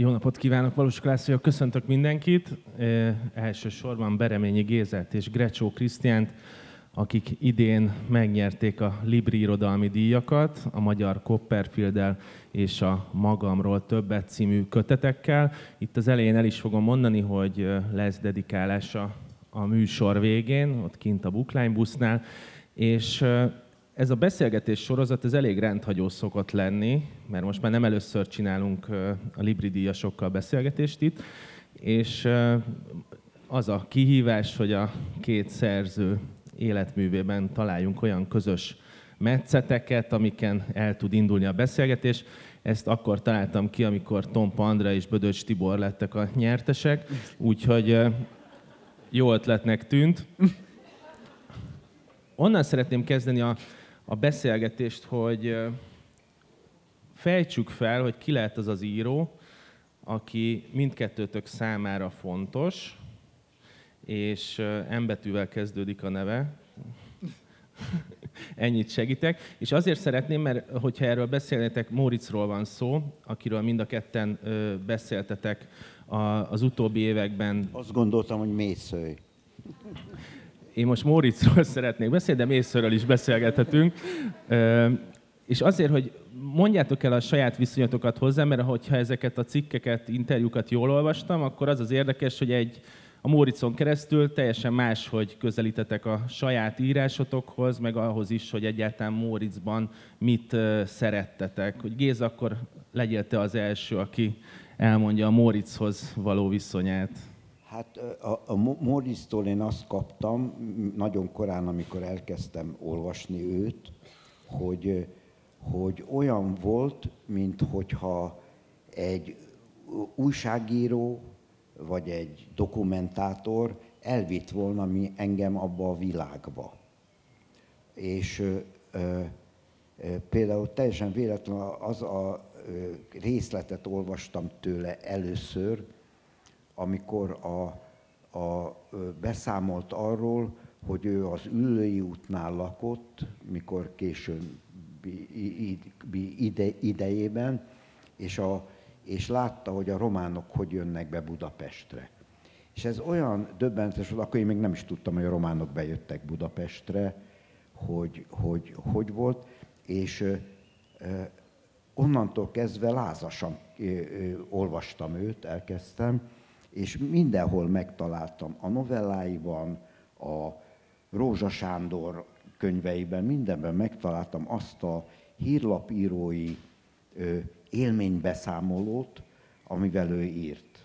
Jó napot kívánok, Valós Klász Köszöntök mindenkit. Elsősorban Bereményi Gézert és Grecsó Krisztiánt, akik idén megnyerték a Libri irodalmi díjakat a magyar copperfield és a Magamról többet című kötetekkel. Itt az elején el is fogom mondani, hogy lesz dedikálása a műsor végén, ott kint a Bookline busznál, és ez a beszélgetés sorozat ez elég rendhagyó szokott lenni, mert most már nem először csinálunk a Libri díjasokkal beszélgetést itt, és az a kihívás, hogy a két szerző életművében találjunk olyan közös metszeteket, amiken el tud indulni a beszélgetés. Ezt akkor találtam ki, amikor Tompa Andra és Bödöcs Tibor lettek a nyertesek, úgyhogy jó ötletnek tűnt. Onnan szeretném kezdeni a, a beszélgetést, hogy fejtsük fel, hogy ki lehet az az író, aki mindkettőtök számára fontos, és embetűvel kezdődik a neve. Ennyit segítek. És azért szeretném, mert hogyha erről beszélnétek, Móriczról van szó, akiről mind a ketten beszéltetek az utóbbi években. Azt gondoltam, hogy mészőj. Én most Móriczról szeretnék beszélni, de Mészőről is beszélgethetünk. És azért, hogy mondjátok el a saját viszonyatokat hozzá, mert hogyha ezeket a cikkeket, interjúkat jól olvastam, akkor az az érdekes, hogy egy a Móricon keresztül teljesen más, hogy közelítetek a saját írásotokhoz, meg ahhoz is, hogy egyáltalán Móricban mit szerettetek. Hogy Géza, akkor legyél te az első, aki elmondja a Mórichoz való viszonyát. Hát a, a Mórictól én azt kaptam, nagyon korán, amikor elkezdtem olvasni őt, hogy, hogy olyan volt, mint hogyha egy újságíró vagy egy dokumentátor elvitt volna mi engem abba a világba. És ö, ö, például teljesen véletlenül az a részletet olvastam tőle először, amikor a, a, beszámolt arról, hogy ő az ülői útnál lakott, mikor később ide, idejében, és a, és látta, hogy a románok hogy jönnek be Budapestre. És ez olyan döbbenetes volt, akkor én még nem is tudtam, hogy a románok bejöttek Budapestre, hogy hogy, hogy volt, és ö, onnantól kezdve lázasan ö, olvastam őt, elkezdtem, és mindenhol megtaláltam a novelláiban, a Rózsa Sándor könyveiben, mindenben megtaláltam azt a hírlapírói ö, élménybeszámolót, amivel ő írt.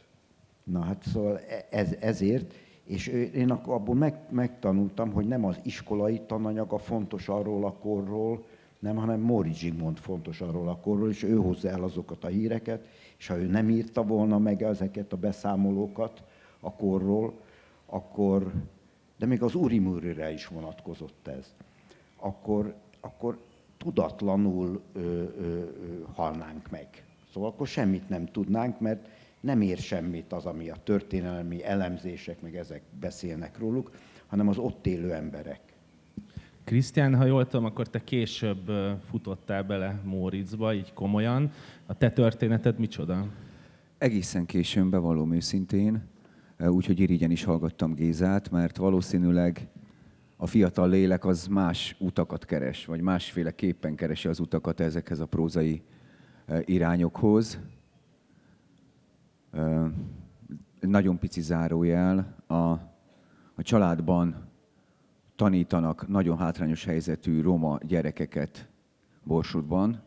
Na hát szóval e, ez, ezért, és én abból meg, megtanultam, hogy nem az iskolai tananyaga fontos arról a korról, nem, hanem Móri Zsigmond fontos arról a korról, és ő hozza el azokat a híreket, és ha ő nem írta volna meg ezeket a beszámolókat a korról, akkor, de még az Urimurire is vonatkozott ez, akkor, akkor tudatlanul ö, ö, ö, halnánk meg. Szóval akkor semmit nem tudnánk, mert nem ér semmit az, ami a történelmi elemzések, meg ezek beszélnek róluk, hanem az ott élő emberek. Krisztián, ha jól tudom, akkor te később futottál bele Móriczba, így komolyan. A te történeted micsoda? Egészen későn, bevallom őszintén, úgyhogy irigyen is hallgattam Gézát, mert valószínűleg a fiatal lélek az más utakat keres, vagy másféleképpen keresi az utakat ezekhez a prózai irányokhoz. Nagyon pici zárójel, a, a családban tanítanak nagyon hátrányos helyzetű roma gyerekeket Borsodban,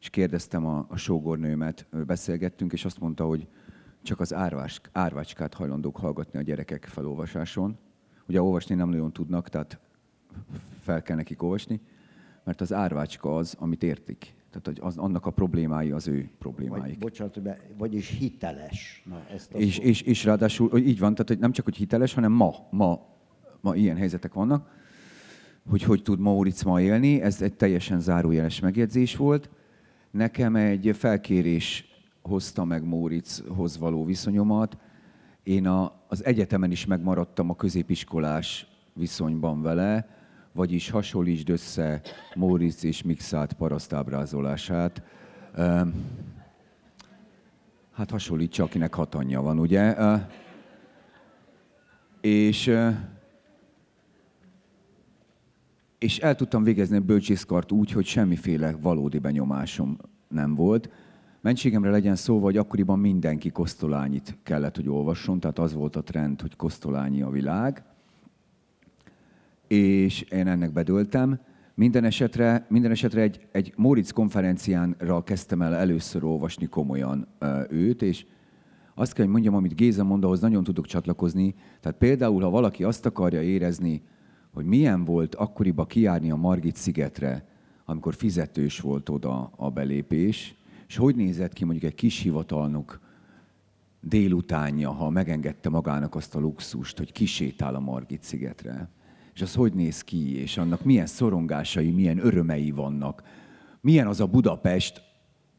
és kérdeztem a, a sógornőmet, beszélgettünk, és azt mondta, hogy csak az árvás, árvácskát hajlandók hallgatni a gyerekek felolvasáson. Ugye olvasni nem nagyon tudnak, tehát fel kell nekik olvasni, mert az árvácska az, amit értik. Tehát az, annak a problémái az ő problémáik. Vagy, bocsánat, vagyis hiteles. Na, ezt és, és, és ráadásul így van, tehát hogy nem csak hogy hiteles, hanem ma, ma, ma ilyen helyzetek vannak, hogy hogy tud Mauritz ma élni. Ez egy teljesen zárójeles megjegyzés volt. Nekem egy felkérés hozta meg Mauritzhoz való viszonyomat. Én a, az egyetemen is megmaradtam a középiskolás viszonyban vele, vagyis hasonlítsd össze Móricz és Mixát parasztábrázolását. hát hasonlítsa, akinek hat anyja van, ugye? És, és el tudtam végezni a bölcsészkart úgy, hogy semmiféle valódi benyomásom nem volt. Mentségemre legyen szó, hogy akkoriban mindenki kosztolányit kellett, hogy olvasson, tehát az volt a trend, hogy kosztolányi a világ. És én ennek bedöltem. Minden esetre, minden esetre egy, egy Moritz konferenciánra kezdtem el először olvasni komolyan őt, és azt kell, hogy mondjam, amit Géza mond, ahhoz nagyon tudok csatlakozni. Tehát például, ha valaki azt akarja érezni, hogy milyen volt akkoriban kiárni a Margit szigetre, amikor fizetős volt oda a belépés, és hogy nézett ki mondjuk egy kis hivatalnok délutánja, ha megengedte magának azt a luxust, hogy kisétál a Margit szigetre és az hogy néz ki, és annak milyen szorongásai, milyen örömei vannak. Milyen az a Budapest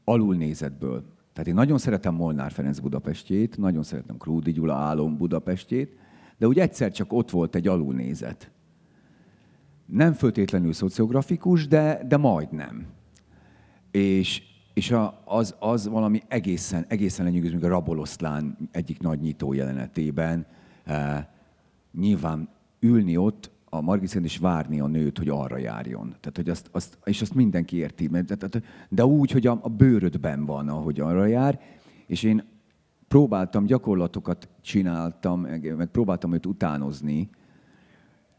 alulnézetből. Tehát én nagyon szeretem Molnár Ferenc Budapestjét, nagyon szeretem Krúdi Gyula álom Budapestjét, de úgy egyszer csak ott volt egy alulnézet. Nem föltétlenül szociografikus, de, de majdnem. És, és a, az, az valami egészen, egészen lenyűgöző, mint a Raboloszlán egyik nagy nyitó jelenetében. Eh, nyilván ülni ott a Margit is várni a nőt, hogy arra járjon. Tehát, hogy azt, azt, és azt mindenki érti. Mert, de úgy, hogy a, a bőrödben van, ahogy arra jár. És én próbáltam, gyakorlatokat csináltam, meg, meg próbáltam őt utánozni,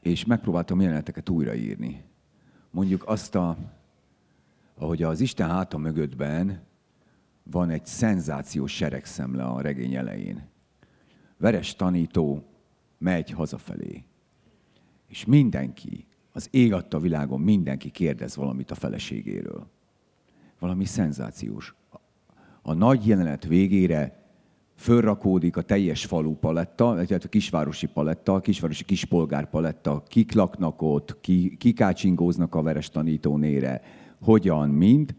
és megpróbáltam jeleneteket újraírni. Mondjuk azt a, ahogy az Isten háta mögöttben van egy szenzációs seregszemle a regény elején. Veres tanító megy hazafelé és mindenki, az ég adta világon mindenki kérdez valamit a feleségéről. Valami szenzációs. A nagy jelenet végére fölrakódik a teljes falu paletta, tehát a kisvárosi paletta, a kisvárosi kispolgár paletta, kik laknak ott, ki, kikácsingóznak a veres tanítónére, hogyan, mind,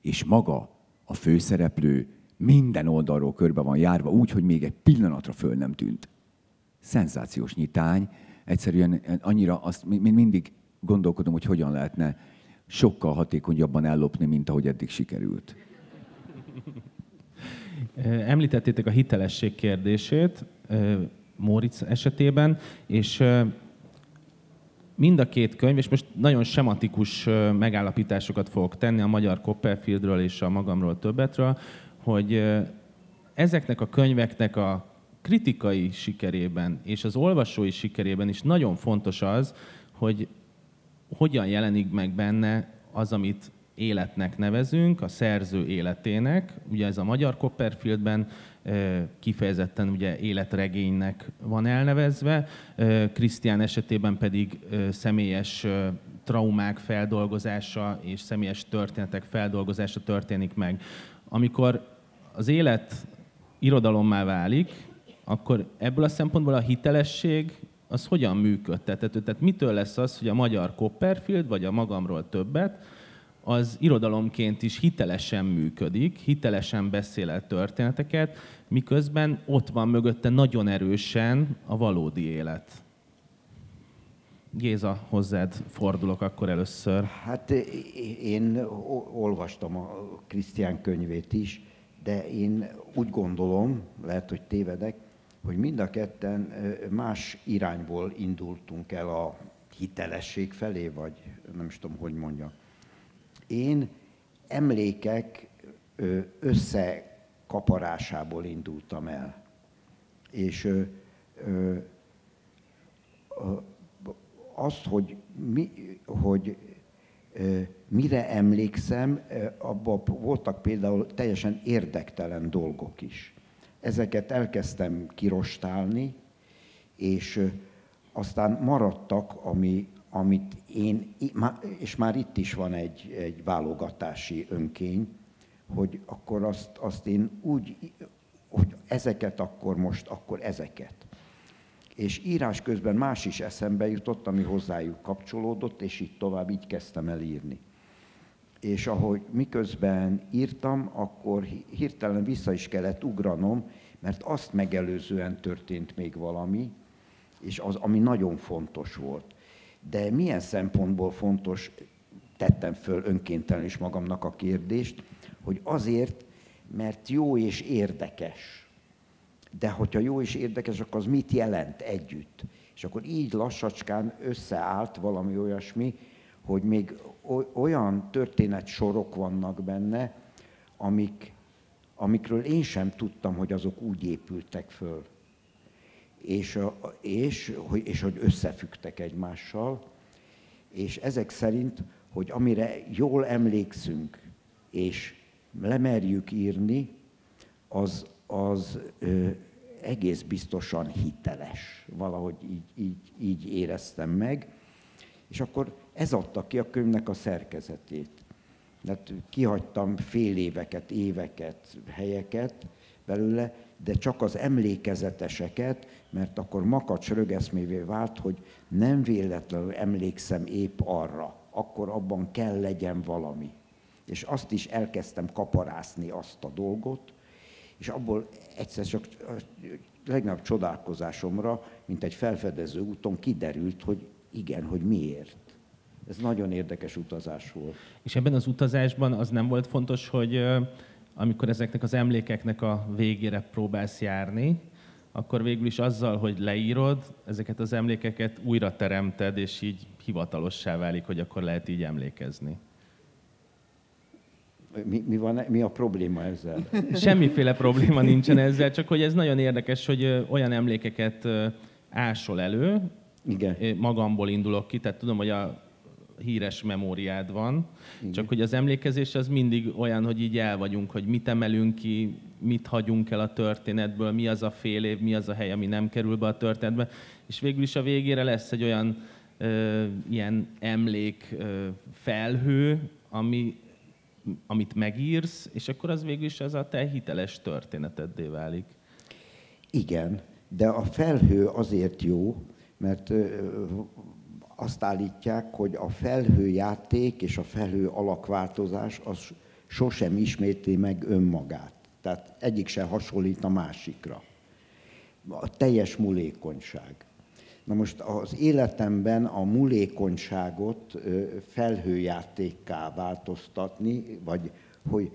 és maga a főszereplő minden oldalról körbe van járva, úgy, hogy még egy pillanatra föl nem tűnt. Szenzációs nyitány, egyszerűen annyira azt mint mindig gondolkodom, hogy hogyan lehetne sokkal hatékonyabban ellopni, mint ahogy eddig sikerült. Említettétek a hitelesség kérdését Móricz esetében, és mind a két könyv, és most nagyon sematikus megállapításokat fogok tenni a magyar Copperfieldről és a magamról többetről, hogy ezeknek a könyveknek a kritikai sikerében és az olvasói sikerében is nagyon fontos az, hogy hogyan jelenik meg benne az, amit életnek nevezünk, a szerző életének. Ugye ez a magyar Copperfieldben kifejezetten ugye életregénynek van elnevezve, Krisztián esetében pedig személyes traumák feldolgozása és személyes történetek feldolgozása történik meg. Amikor az élet irodalommá válik, akkor ebből a szempontból a hitelesség az hogyan működtethető? Tehát mitől lesz az, hogy a magyar Copperfield, vagy a magamról többet, az irodalomként is hitelesen működik, hitelesen beszél el történeteket, miközben ott van mögötte nagyon erősen a valódi élet. Géza, hozzád fordulok akkor először. Hát én olvastam a Krisztián könyvét is, de én úgy gondolom, lehet, hogy tévedek, hogy mind a ketten más irányból indultunk el a hitelesség felé, vagy nem is tudom, hogy mondja. Én emlékek összekaparásából indultam el. És azt, hogy, mi, hogy mire emlékszem, abban voltak például teljesen érdektelen dolgok is ezeket elkezdtem kirostálni, és aztán maradtak, ami, amit én, és már itt is van egy, egy válogatási önkény, hogy akkor azt, azt én úgy, hogy ezeket akkor most, akkor ezeket. És írás közben más is eszembe jutott, ami hozzájuk kapcsolódott, és így tovább így kezdtem el írni és ahogy miközben írtam, akkor hirtelen vissza is kellett ugranom, mert azt megelőzően történt még valami, és az, ami nagyon fontos volt. De milyen szempontból fontos, tettem föl önkéntelen is magamnak a kérdést, hogy azért, mert jó és érdekes. De hogyha jó és érdekes, akkor az mit jelent együtt? És akkor így lassacskán összeállt valami olyasmi, hogy még olyan történetsorok vannak benne, amik, amikről én sem tudtam, hogy azok úgy épültek föl. És, és, hogy, és hogy összefügtek egymással. És ezek szerint, hogy amire jól emlékszünk, és lemerjük írni, az, az ö, egész biztosan hiteles. Valahogy így, így, így éreztem meg. És akkor ez adta ki a könyvnek a szerkezetét. Hát kihagytam fél éveket, éveket, helyeket belőle, de csak az emlékezeteseket, mert akkor makacs rögeszmévé vált, hogy nem véletlenül emlékszem épp arra, akkor abban kell legyen valami. És azt is elkezdtem kaparászni azt a dolgot, és abból egyszer csak legnagyobb csodálkozásomra, mint egy felfedező úton kiderült, hogy igen, hogy miért. Ez nagyon érdekes utazás volt. És ebben az utazásban az nem volt fontos, hogy amikor ezeknek az emlékeknek a végére próbálsz járni, akkor végül is azzal, hogy leírod, ezeket az emlékeket újra teremted, és így hivatalossá válik, hogy akkor lehet így emlékezni. Mi, mi, van, mi a probléma ezzel? Semmiféle probléma nincsen ezzel, csak hogy ez nagyon érdekes, hogy olyan emlékeket ásol elő, Igen. magamból indulok ki, tehát tudom, hogy a híres memóriád van, Igen. csak hogy az emlékezés az mindig olyan, hogy így el vagyunk, hogy mit emelünk ki, mit hagyunk el a történetből, mi az a fél év, mi az a hely, ami nem kerül be a történetbe, és végül is a végére lesz egy olyan ö, ilyen emlék ö, felhő, ami, amit megírsz, és akkor az végül is az a te hiteles történeteddé válik. Igen, de a felhő azért jó, mert azt állítják, hogy a felhőjáték és a felhő alakváltozás az sosem ismétli meg önmagát. Tehát egyik se hasonlít a másikra. A teljes mulékonyság. Na most az életemben a mulékonyságot felhőjátékká változtatni, vagy hogy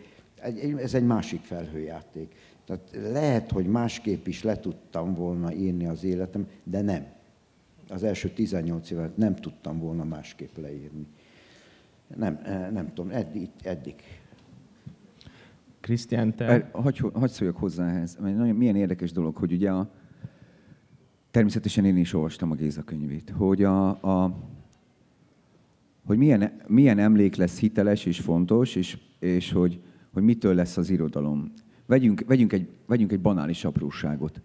ez egy másik felhőjáték. Tehát lehet, hogy másképp is le tudtam volna írni az életem, de nem az első 18 évet nem tudtam volna másképp leírni. Nem, nem tudom, eddig. eddig. Krisztián, te... Hagy, hagy szóljak hozzá ehhez. Milyen érdekes dolog, hogy ugye a, természetesen én is olvastam a Géza könyvét, hogy, a, a, hogy milyen, milyen emlék lesz hiteles és fontos, és, és hogy, hogy mitől lesz az irodalom. Vegyünk, vegyünk, egy, vegyünk egy banális apróságot.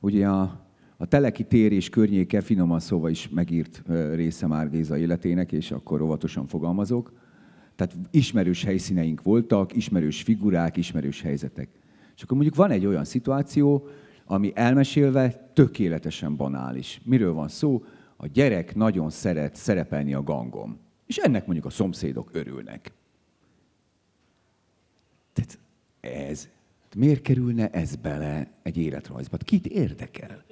Ugye a, a Teleki tér és környéke finoman szóval is megírt része már Géza életének, és akkor óvatosan fogalmazok. Tehát ismerős helyszíneink voltak, ismerős figurák, ismerős helyzetek. És akkor mondjuk van egy olyan szituáció, ami elmesélve tökéletesen banális. Miről van szó? A gyerek nagyon szeret szerepelni a gangom. És ennek mondjuk a szomszédok örülnek. Tehát ez, miért kerülne ez bele egy életrajzba? Kit érdekel?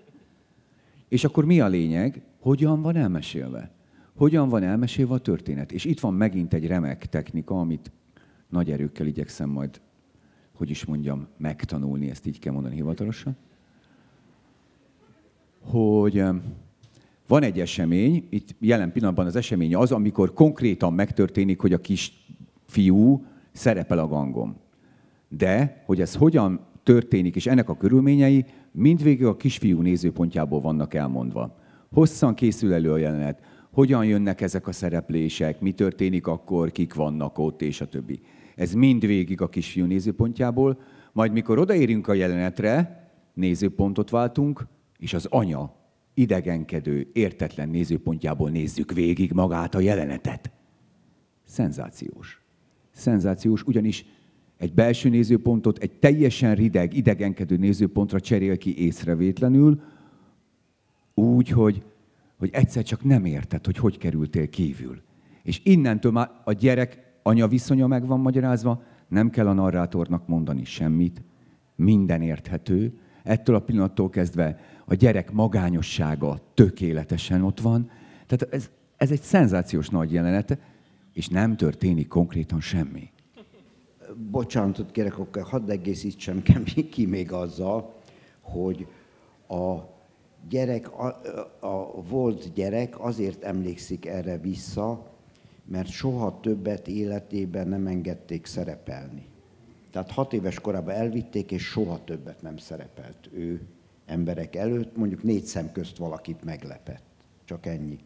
És akkor mi a lényeg? Hogyan van elmesélve? Hogyan van elmesélve a történet? És itt van megint egy remek technika, amit nagy erőkkel igyekszem majd, hogy is mondjam, megtanulni, ezt így kell mondani hivatalosan. Hogy van egy esemény, itt jelen pillanatban az esemény az, amikor konkrétan megtörténik, hogy a kis fiú szerepel a gangom. De, hogy ez hogyan történik, és ennek a körülményei mindvégig a kisfiú nézőpontjából vannak elmondva. Hosszan készül elő a jelenet, hogyan jönnek ezek a szereplések, mi történik akkor, kik vannak ott, és a többi. Ez mindvégig a kisfiú nézőpontjából, majd mikor odaérünk a jelenetre, nézőpontot váltunk, és az anya idegenkedő, értetlen nézőpontjából nézzük végig magát a jelenetet. Szenzációs. Szenzációs, ugyanis egy belső nézőpontot egy teljesen rideg, idegenkedő nézőpontra cserél ki észrevétlenül, úgy, hogy, hogy egyszer csak nem érted, hogy hogy kerültél kívül. És innentől már a gyerek anya viszonya meg van magyarázva, nem kell a narrátornak mondani semmit, minden érthető, ettől a pillanattól kezdve a gyerek magányossága tökéletesen ott van. Tehát ez, ez egy szenzációs nagy jelenet, és nem történik konkrétan semmi bocsánatot kérek, akkor hadd egészítsem ki még azzal, hogy a gyerek, a, a volt gyerek azért emlékszik erre vissza, mert soha többet életében nem engedték szerepelni. Tehát hat éves korában elvitték, és soha többet nem szerepelt ő emberek előtt, mondjuk négy szem közt valakit meglepett. Csak ennyi.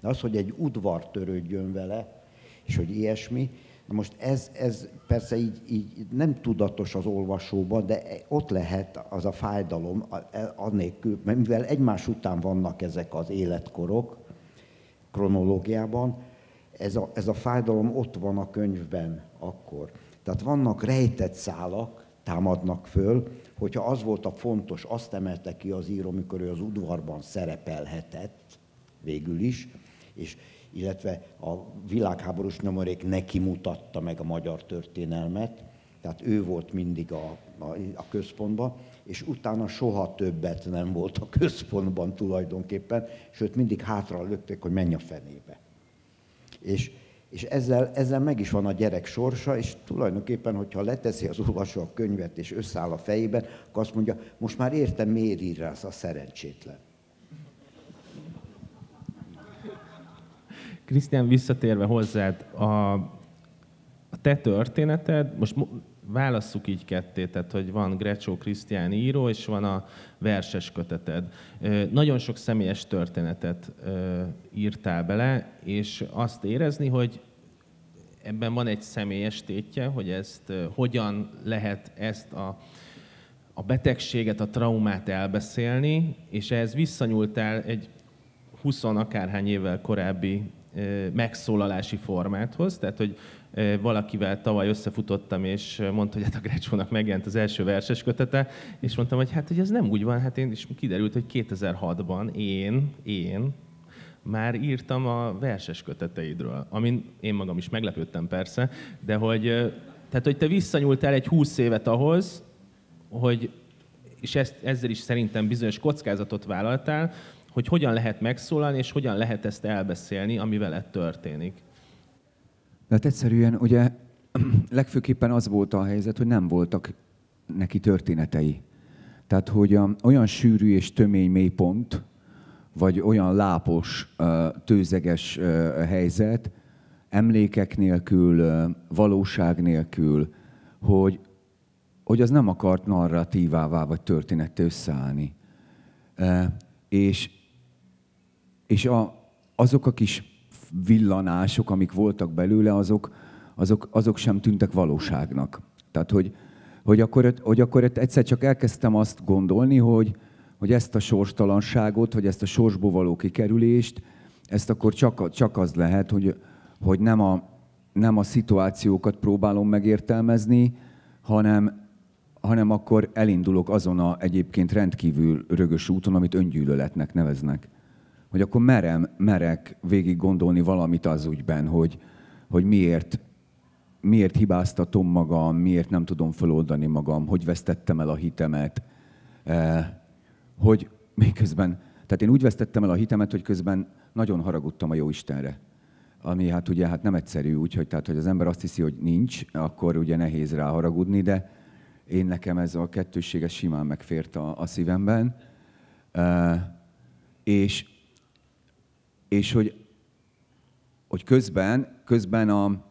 De az, hogy egy udvar törődjön vele, és hogy ilyesmi, most ez, ez persze így, így nem tudatos az olvasóban, de ott lehet az a fájdalom annélkül, mert mivel egymás után vannak ezek az életkorok kronológiában, ez a, ez a fájdalom ott van a könyvben akkor. Tehát vannak rejtett szálak, támadnak föl, hogyha az volt a fontos, azt emelte ki az író, mikor ő az udvarban szerepelhetett, végül is, és illetve a világháborús nyomorék neki mutatta meg a magyar történelmet, tehát ő volt mindig a, a, a központban, és utána soha többet nem volt a központban tulajdonképpen, sőt mindig hátra lökték, hogy menj a fenébe. És, és ezzel, ezzel meg is van a gyerek sorsa, és tulajdonképpen, hogyha leteszi az olvasó a könyvet, és összeáll a fejében, akkor azt mondja, most már értem, miért ír a szerencsétlen. Krisztián, visszatérve hozzád, a, a te történeted, most válasszuk így ketté, tehát hogy van Grecsó Krisztián író, és van a verses köteted. Nagyon sok személyes történetet írtál bele, és azt érezni, hogy ebben van egy személyes tétje, hogy ezt hogyan lehet ezt a, a betegséget, a traumát elbeszélni, és ehhez visszanyúltál egy 20 akárhány évvel korábbi megszólalási formáthoz, tehát hogy valakivel tavaly összefutottam, és mondta, hogy hát a Grecsónak megjelent az első verses kötete, és mondtam, hogy hát hogy ez nem úgy van, hát én is kiderült, hogy 2006-ban én, én már írtam a verses köteteidről, amin én magam is meglepődtem persze, de hogy, tehát, hogy te visszanyúltál egy 20 évet ahhoz, hogy, és ezt, ezzel is szerintem bizonyos kockázatot vállaltál, hogy hogyan lehet megszólalni, és hogyan lehet ezt elbeszélni, ami veled történik. Hát egyszerűen ugye legfőképpen az volt a helyzet, hogy nem voltak neki történetei. Tehát, hogy olyan sűrű és tömény mélypont, vagy olyan lápos, tőzeges helyzet, emlékek nélkül, valóság nélkül, hogy, hogy az nem akart narratívává vagy történetté összeállni. És és a, azok a kis villanások, amik voltak belőle, azok, azok, azok sem tűntek valóságnak. Tehát, hogy, hogy, akkor, hogy akkor egyszer csak elkezdtem azt gondolni, hogy, hogy ezt a sorstalanságot, hogy ezt a sorsból való kikerülést, ezt akkor csak, csak az lehet, hogy, hogy nem, a, nem a szituációkat próbálom megértelmezni, hanem, hanem akkor elindulok azon a egyébként rendkívül rögös úton, amit öngyűlöletnek neveznek hogy akkor merem, merek végig gondolni valamit az ügyben, hogy, hogy miért, miért hibáztatom magam, miért nem tudom feloldani magam, hogy vesztettem el a hitemet, eh, hogy miközben, tehát én úgy vesztettem el a hitemet, hogy közben nagyon haragudtam a jó Istenre. Ami hát ugye hát nem egyszerű, úgyhogy tehát, hogy az ember azt hiszi, hogy nincs, akkor ugye nehéz rá haragudni, de én nekem ez a kettősséges simán megfért a, a szívemben. Uh, és és hogy, hogy közben, közben a,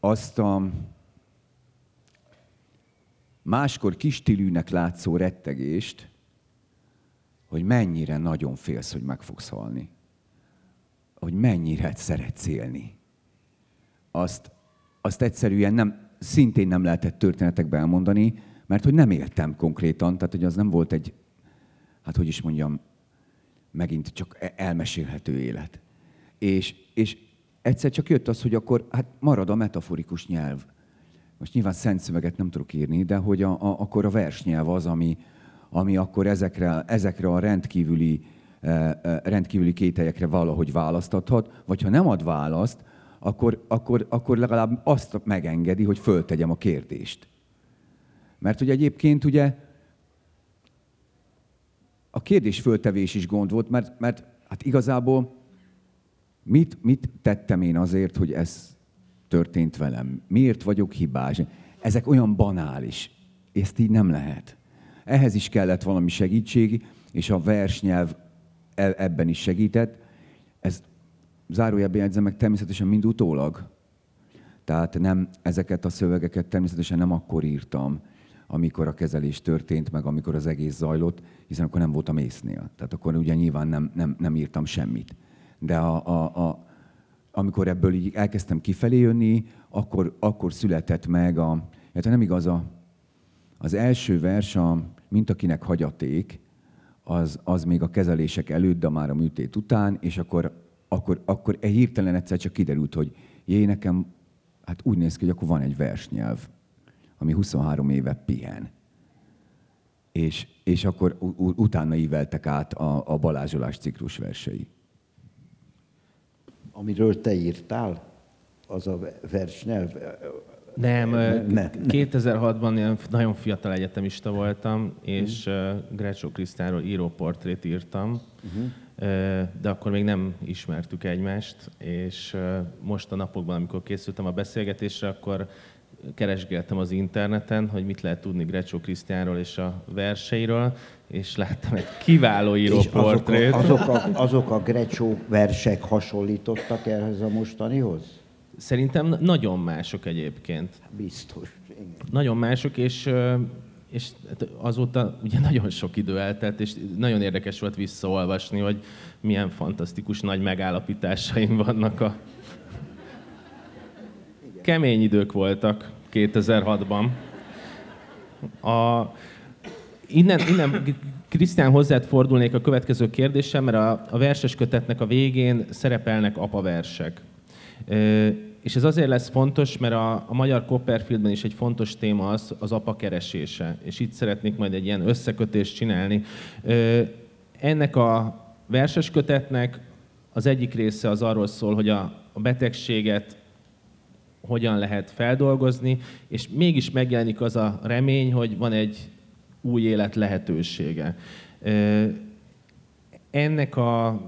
azt a máskor kistilűnek látszó rettegést, hogy mennyire nagyon félsz, hogy meg fogsz halni. Hogy mennyire szeretsz élni. Azt, azt egyszerűen nem, szintén nem lehetett történetekbe elmondani, mert hogy nem éltem konkrétan, tehát hogy az nem volt egy, hát hogy is mondjam, megint csak e- elmesélhető élet. És, és egyszer csak jött az, hogy akkor hát marad a metaforikus nyelv. Most nyilván szent szöveget nem tudok írni, de hogy a, a, akkor a versnyelv az, ami, ami akkor ezekre, ezekre a rendkívüli, eh, rendkívüli kételyekre valahogy választathat, vagy ha nem ad választ, akkor, akkor, akkor legalább azt megengedi, hogy föltegyem a kérdést. Mert hogy egyébként ugye a kérdés föltevés is gond volt, mert, mert hát igazából mit, mit tettem én azért, hogy ez történt velem? Miért vagyok hibás? ezek olyan banális. Ezt így nem lehet. Ehhez is kellett valami segítség, és a versnyelv e- ebben is segített. Ez zárójelben jegyzem meg természetesen mind utólag. Tehát nem, ezeket a szövegeket természetesen nem akkor írtam, amikor a kezelés történt, meg amikor az egész zajlott, hiszen akkor nem voltam észnél. Tehát akkor ugye nyilván nem, nem, nem írtam semmit. De a, a, a, amikor ebből így elkezdtem kifelé jönni, akkor, akkor született meg a, hát nem igaz, a, az első vers, a Mint akinek hagyaték, az, az még a kezelések előtt, de már a műtét után, és akkor, akkor, akkor e hirtelen egyszer csak kiderült, hogy jé, nekem hát úgy néz ki, hogy akkor van egy versnyelv, ami 23 éve pihen. És, és akkor utána íveltek át a, a Balázsolás ciklus versei. Amiről te írtál, az a versnyelv? Nem, ne, ne. 2006-ban nagyon fiatal egyetemista voltam, és uh-huh. Grecsó Krisztánról íróportrét írtam, uh-huh. de akkor még nem ismertük egymást, és most a napokban, amikor készültem a beszélgetésre, akkor keresgéltem az interneten, hogy mit lehet tudni Grecsó Krisztiánról és a verseiről, és láttam egy kiváló íróportrét. Azok a, azok, a, azok a Grecsó versek hasonlítottak ehhez a mostanihoz? Szerintem nagyon mások egyébként. Biztos. Igen. Nagyon mások, és, és azóta ugye nagyon sok idő eltelt, és nagyon érdekes volt visszaolvasni, hogy milyen fantasztikus nagy megállapításaim vannak a... Kemény idők voltak 2006-ban. A, innen, innen Krisztián, hozzád fordulnék a következő kérdésem, mert a, a verses kötetnek a végén szerepelnek apaversek. És ez azért lesz fontos, mert a, a magyar Copperfieldben is egy fontos téma az, az apa keresése. És itt szeretnék majd egy ilyen összekötést csinálni. Ennek a verses kötetnek az egyik része az arról szól, hogy a, a betegséget hogyan lehet feldolgozni, és mégis megjelenik az a remény, hogy van egy új élet lehetősége. Ennek a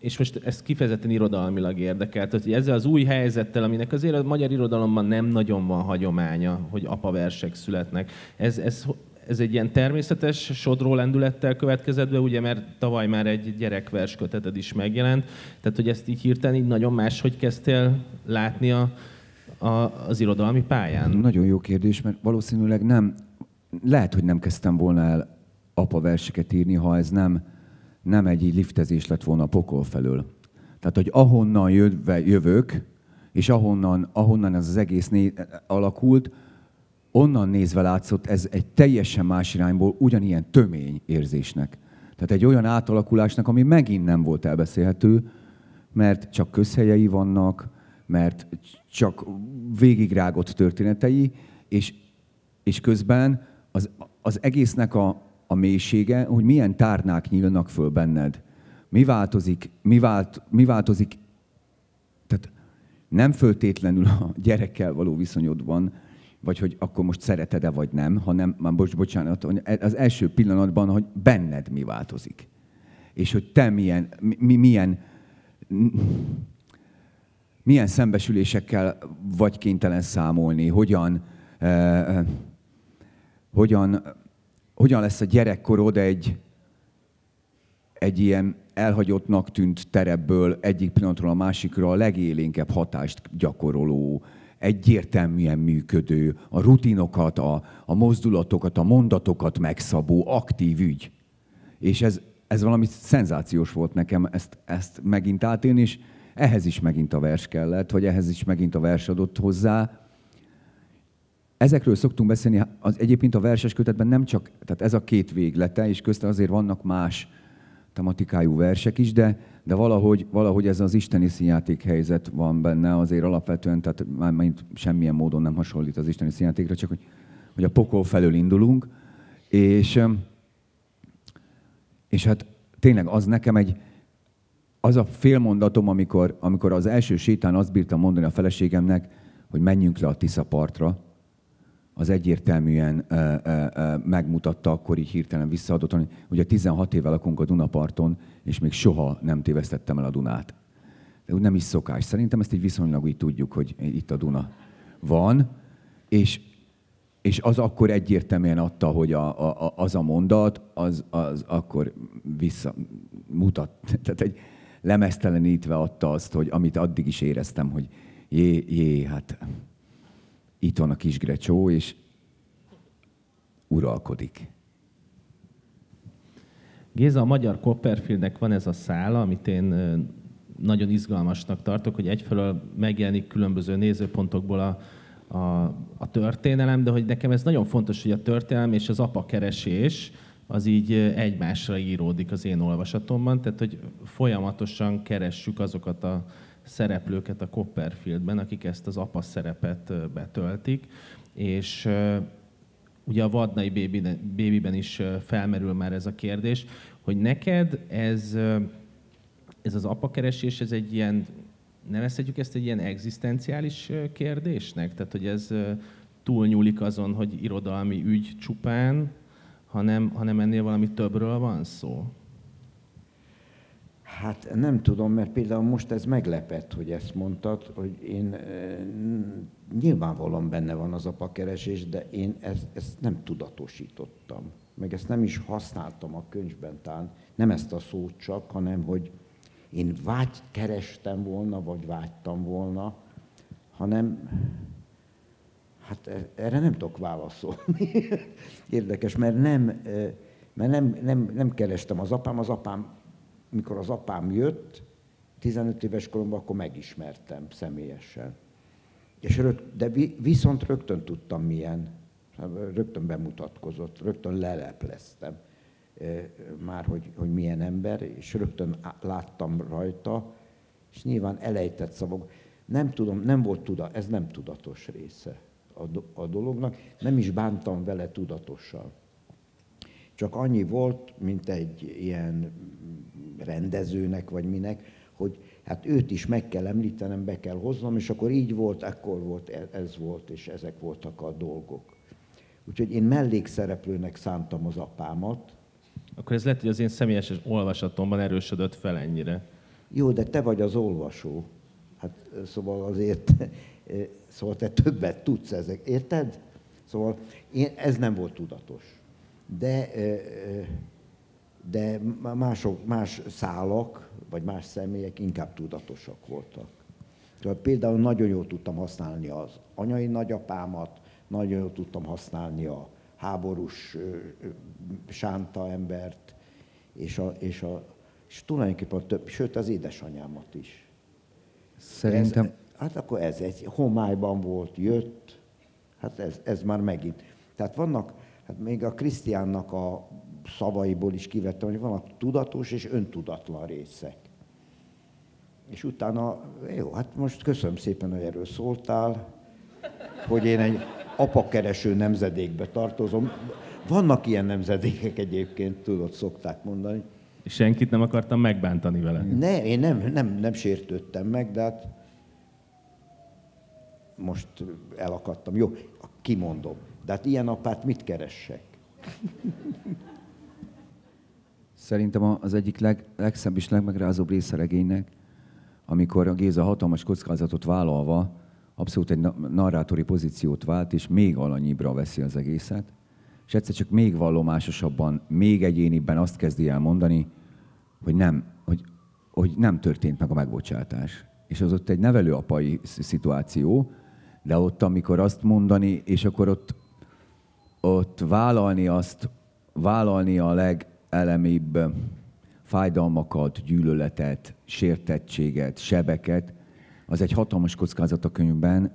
és most ezt kifejezetten irodalmilag érdekelt, hogy ezzel az új helyzettel, aminek azért a magyar irodalomban nem nagyon van hagyománya, hogy apaversek születnek, ez, ez, ez egy ilyen természetes sodró lendülettel következett be, ugye, mert tavaly már egy gyerekvers köteted is megjelent, tehát hogy ezt így hirtelen így nagyon máshogy kezdtél látni a, a, az irodalmi pályán? Nagyon jó kérdés, mert valószínűleg nem, lehet, hogy nem kezdtem volna el apa verseket írni, ha ez nem, nem egy liftezés lett volna a pokol felől. Tehát, hogy ahonnan jövve, jövök, és ahonnan, ahonnan ez az egész né- alakult, onnan nézve látszott ez egy teljesen más irányból ugyanilyen tömény érzésnek. Tehát egy olyan átalakulásnak, ami megint nem volt elbeszélhető, mert csak közhelyei vannak, mert csak végigrágott történetei, és, és közben az, az egésznek a, a mélysége, hogy milyen tárnák nyílnak föl benned. Mi változik, mi, vált, mi változik, tehát nem föltétlenül a gyerekkel való viszonyodban, vagy hogy akkor most szereted-e vagy nem, hanem, már bocs, bocsánat, az első pillanatban, hogy benned mi változik. És hogy te milyen, mi, milyen, milyen szembesülésekkel vagy kénytelen számolni, hogyan, eh hogyan hogyan lesz a gyerekkorod egy, egy ilyen elhagyottnak tűnt terebből egyik pillanatról a másikra a legélénkebb hatást gyakoroló, egyértelműen működő, a rutinokat, a, a mozdulatokat, a mondatokat megszabó, aktív ügy. És ez, ez valami szenzációs volt nekem ezt, ezt megint átélni, és ehhez is megint a vers kellett, vagy ehhez is megint a vers adott hozzá, Ezekről szoktunk beszélni, az egyébként a verses kötetben nem csak, tehát ez a két véglete, és közte azért vannak más tematikájú versek is, de, de valahogy, valahogy ez az isteni színjáték helyzet van benne azért alapvetően, tehát már semmilyen módon nem hasonlít az isteni színjátékra, csak hogy, hogy a pokol felől indulunk, és, és hát tényleg az nekem egy, az a félmondatom, amikor, amikor az első sétán azt bírtam mondani a feleségemnek, hogy menjünk le a Tisza partra, az egyértelműen ö, ö, ö, megmutatta, akkor így hirtelen visszaadott, hogy ugye 16 éve lakunk a Dunaparton, és még soha nem tévesztettem el a Dunát. De úgy nem is szokás. Szerintem ezt így viszonylag így tudjuk, hogy itt a Duna van. És, és az akkor egyértelműen adta, hogy a, a, az a mondat, az, az akkor visszamutat, tehát egy lemeztelenítve adta azt, hogy amit addig is éreztem, hogy jé, jé, hát itt van a kis grecsó, és uralkodik. Géza, a magyar Copperfieldnek van ez a szála, amit én nagyon izgalmasnak tartok, hogy egyfelől megjelenik különböző nézőpontokból a, a, a történelem, de hogy nekem ez nagyon fontos, hogy a történelem és az apa keresés az így egymásra íródik az én olvasatomban, tehát hogy folyamatosan keressük azokat a szereplőket a Copperfieldben, akik ezt az apa szerepet betöltik, és ugye a Vadnai Babyben is felmerül már ez a kérdés, hogy neked ez, ez az apakeresés, ez egy ilyen, nevezhetjük ezt egy ilyen egzisztenciális kérdésnek? Tehát, hogy ez túlnyúlik azon, hogy irodalmi ügy csupán, hanem, hanem ennél valami többről van szó? Hát nem tudom, mert például most ez meglepett, hogy ezt mondtad, hogy én e, nyilvánvalóan benne van az apakeresés, de én ezt, ezt nem tudatosítottam. Meg ezt nem is használtam a könyvben talán. Nem ezt a szót csak, hanem hogy én vágy kerestem volna, vagy vágytam volna, hanem hát e, erre nem tudok válaszolni. Érdekes, mert nem, e, mert nem, nem, nem kerestem az apám, az apám mikor az apám jött, 15 éves koromban, akkor megismertem személyesen. És rögt, de viszont rögtön tudtam milyen, rögtön bemutatkozott, rögtön lelepleztem már, hogy, hogy milyen ember, és rögtön láttam rajta, és nyilván elejtett szavak. Nem tudom, nem volt tuda, ez nem tudatos része a, do, a dolognak, nem is bántam vele tudatosan. Csak annyi volt, mint egy ilyen rendezőnek, vagy minek, hogy hát őt is meg kell említenem, be kell hoznom, és akkor így volt, akkor volt, e, ez volt, és ezek voltak a dolgok. Úgyhogy én mellékszereplőnek szántam az apámat. Akkor ez lehet, hogy az én személyes olvasatomban erősödött fel ennyire. Jó, de te vagy az olvasó. Hát szóval azért, szóval te többet tudsz ezek, érted? Szóval én, ez nem volt tudatos. De de mások, más szálak, vagy más személyek inkább tudatosak voltak. Tehát például nagyon jól tudtam használni az anyai nagyapámat, nagyon jól tudtam használni a háborús sánta embert, és, a, és, a, és tulajdonképpen a több, sőt az édesanyámat is. Szerintem... Ez, hát akkor ez egy homályban volt, jött, hát ez, ez már megint. Tehát vannak, hát még a Krisztiánnak a szavaiból is kivettem, hogy vannak tudatos és öntudatlan részek. És utána, jó, hát most köszönöm szépen, hogy erről szóltál, hogy én egy apakereső nemzedékbe tartozom. Vannak ilyen nemzedékek egyébként, tudod, szokták mondani. Senkit nem akartam megbántani vele? Ne, én nem, nem, nem sértődtem meg, de hát most elakadtam. Jó, kimondom. De hát ilyen apát mit keressek? Szerintem az egyik leg, legszebb és legmegrázóbb része a regénynek, amikor a Géza hatalmas kockázatot vállalva abszolút egy narrátori pozíciót vált, és még alanyibra veszi az egészet, és egyszer csak még vallomásosabban, még egyénibben azt kezdi el mondani, hogy nem, hogy, hogy nem történt meg a megbocsátás. És az ott egy nevelőapai szituáció, de ott, amikor azt mondani, és akkor ott, ott vállalni azt, vállalni a leg, elemibb fájdalmakat, gyűlöletet, sértettséget, sebeket, az egy hatalmas kockázat a könyvben,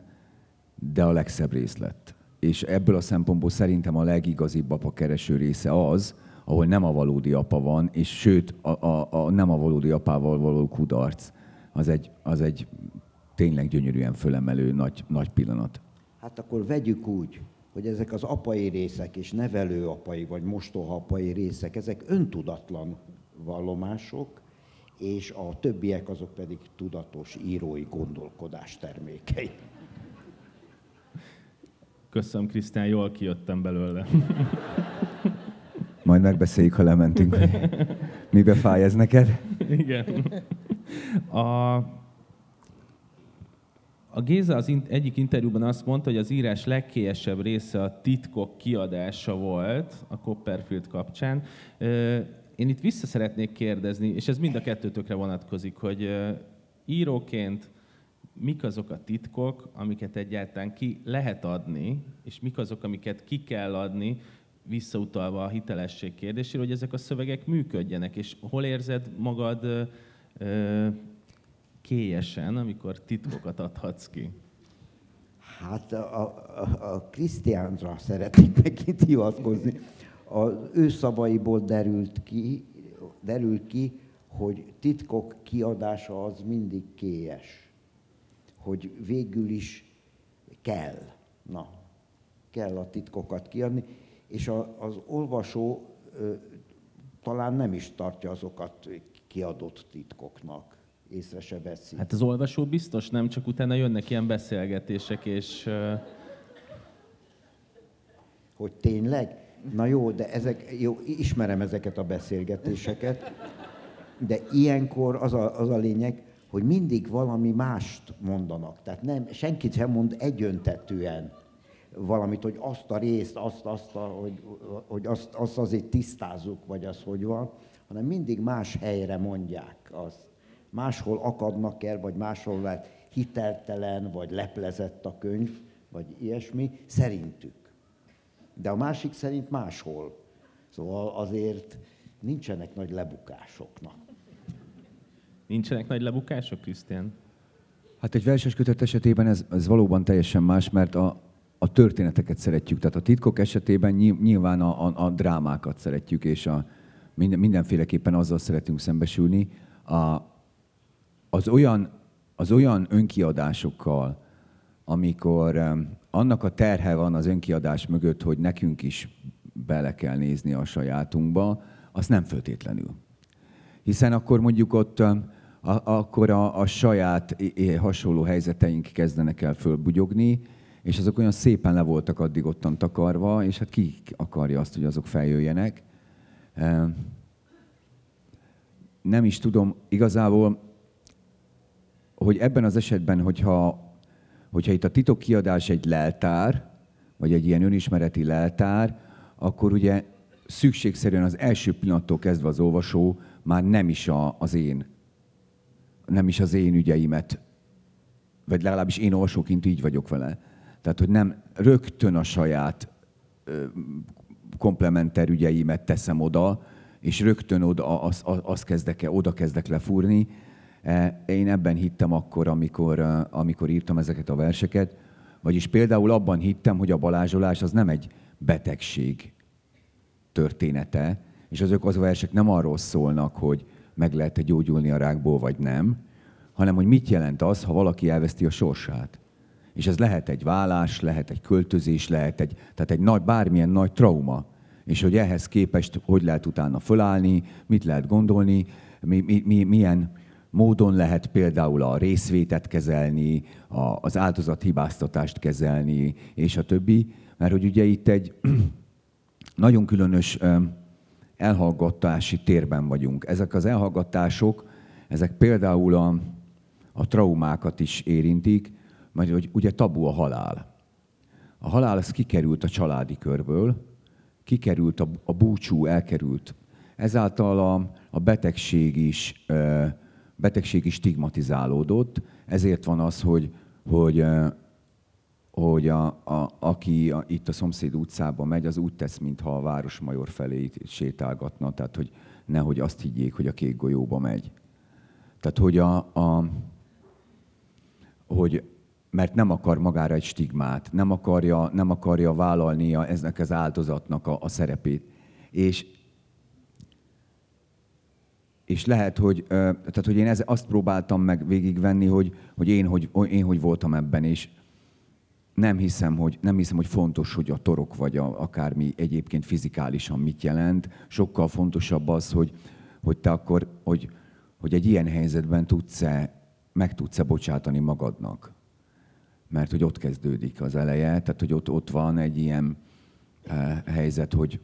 de a legszebb részlet. És ebből a szempontból szerintem a legigazibb apa kereső része az, ahol nem a valódi apa van, és sőt, a, a, a nem a valódi apával való kudarc, az egy, az egy tényleg gyönyörűen fölemelő nagy, nagy pillanat. Hát akkor vegyük úgy, hogy ezek az apai részek és nevelő apai vagy mostoha apai részek, ezek öntudatlan vallomások, és a többiek azok pedig tudatos írói gondolkodás termékei. Köszönöm, Krisztián, jól kijöttem belőle. Majd megbeszéljük, ha lementünk, mibe fáj ez neked. Igen. A, A Géza az in- egyik interjúban azt mondta, hogy az írás legkélyesebb része a titkok kiadása volt a Copperfield kapcsán. Én itt vissza szeretnék kérdezni, és ez mind a kettőtökre vonatkozik, hogy íróként mik azok a titkok, amiket egyáltalán ki lehet adni, és mik azok, amiket ki kell adni, visszautalva a hitelesség kérdésére, hogy ezek a szövegek működjenek, és hol érzed magad kélyesen, amikor titkokat adhatsz ki? Hát a, a, a Krisztiánra szeretnék megint hivatkozni. Az ő szavaiból derült ki, derült ki, hogy titkok kiadása az mindig kélyes. Hogy végül is kell. Na, kell a titkokat kiadni, és a, az olvasó ö, talán nem is tartja azokat kiadott titkoknak. Észre se veszi. Hát az olvasó biztos nem, csak utána jönnek ilyen beszélgetések, és Hogy tényleg? Na jó, de ezek, jó, ismerem ezeket a beszélgetéseket, de ilyenkor az a, az a lényeg, hogy mindig valami mást mondanak. Tehát nem, senkit sem mond egyöntetően valamit, hogy azt a részt, azt, azt, a, hogy, hogy azt, azt azért tisztázzuk, vagy az hogy van, hanem mindig más helyre mondják azt. Máshol akadnak el, vagy máshol lehet hiteltelen, vagy leplezett a könyv, vagy ilyesmi, szerintük. De a másik szerint máshol. Szóval azért nincsenek nagy lebukásoknak. nincsenek nagy lebukások, Krisztián? Hát egy verses kötet esetében ez, ez valóban teljesen más, mert a, a történeteket szeretjük. Tehát a titkok esetében nyil- nyilván a, a, a drámákat szeretjük, és a, minden, mindenféleképpen azzal szeretünk szembesülni. A, az, olyan, az olyan önkiadásokkal, amikor annak a terhe van az önkiadás mögött, hogy nekünk is bele kell nézni a sajátunkba, az nem föltétlenül. Hiszen akkor mondjuk ott a, akkor a, a saját hasonló helyzeteink kezdenek el fölbugyogni, és azok olyan szépen le voltak addig ottan takarva, és hát ki akarja azt, hogy azok feljöjjenek. Em, Nem is tudom, igazából, hogy ebben az esetben, hogyha, hogyha itt a titokkiadás egy leltár, vagy egy ilyen önismereti leltár, akkor ugye szükségszerűen az első pillanattól kezdve az olvasó már nem is a, az én, nem is az én ügyeimet, vagy legalábbis én olvasóként így vagyok vele. Tehát, hogy nem rögtön a saját ö, komplementer ügyeimet teszem oda, és rögtön oda, azt, azt kezdek, oda kezdek lefúrni. E, Én ebben hittem akkor, amikor, ö, amikor írtam ezeket a verseket. Vagyis például abban hittem, hogy a balázsolás az nem egy betegség története, és azok az a versek nem arról szólnak, hogy meg lehet-e gyógyulni a rákból, vagy nem, hanem hogy mit jelent az, ha valaki elveszti a sorsát. És ez lehet egy vállás, lehet egy költözés, lehet egy, tehát egy nagy, bármilyen nagy trauma. És hogy ehhez képest hogy lehet utána fölállni, mit lehet gondolni, mi, mi, mi, milyen módon lehet például a részvétet kezelni, a, az áldozathibáztatást kezelni, és a többi. Mert hogy ugye itt egy nagyon különös elhallgatási térben vagyunk. Ezek az elhallgatások, ezek például a, a traumákat is érintik, mert hogy ugye tabu a halál. A halál az kikerült a családi körből, kikerült a, a búcsú, elkerült. Ezáltal a, a betegség is, ö, betegség is stigmatizálódott, ezért van az, hogy, hogy hogy a, a, aki a, itt a szomszéd utcában megy, az úgy tesz, mintha a Városmajor felé sétálgatna, tehát hogy nehogy azt higgyék, hogy a kék golyóba megy. Tehát, hogy a, a hogy mert nem akar magára egy stigmát, nem akarja, nem akarja vállalni a, eznek az áldozatnak a, a szerepét. És, és lehet, hogy, tehát, hogy én ez, azt próbáltam meg végigvenni, hogy, hogy, én, hogy én hogy voltam ebben, és nem hiszem, hogy, nem hiszem, hogy fontos, hogy a torok vagy a, akármi egyébként fizikálisan mit jelent. Sokkal fontosabb az, hogy, hogy te akkor, hogy, hogy egy ilyen helyzetben tudsz-e, meg tudsz-e bocsátani magadnak. Mert hogy ott kezdődik az eleje, tehát hogy ott, ott van egy ilyen uh, helyzet, hogy,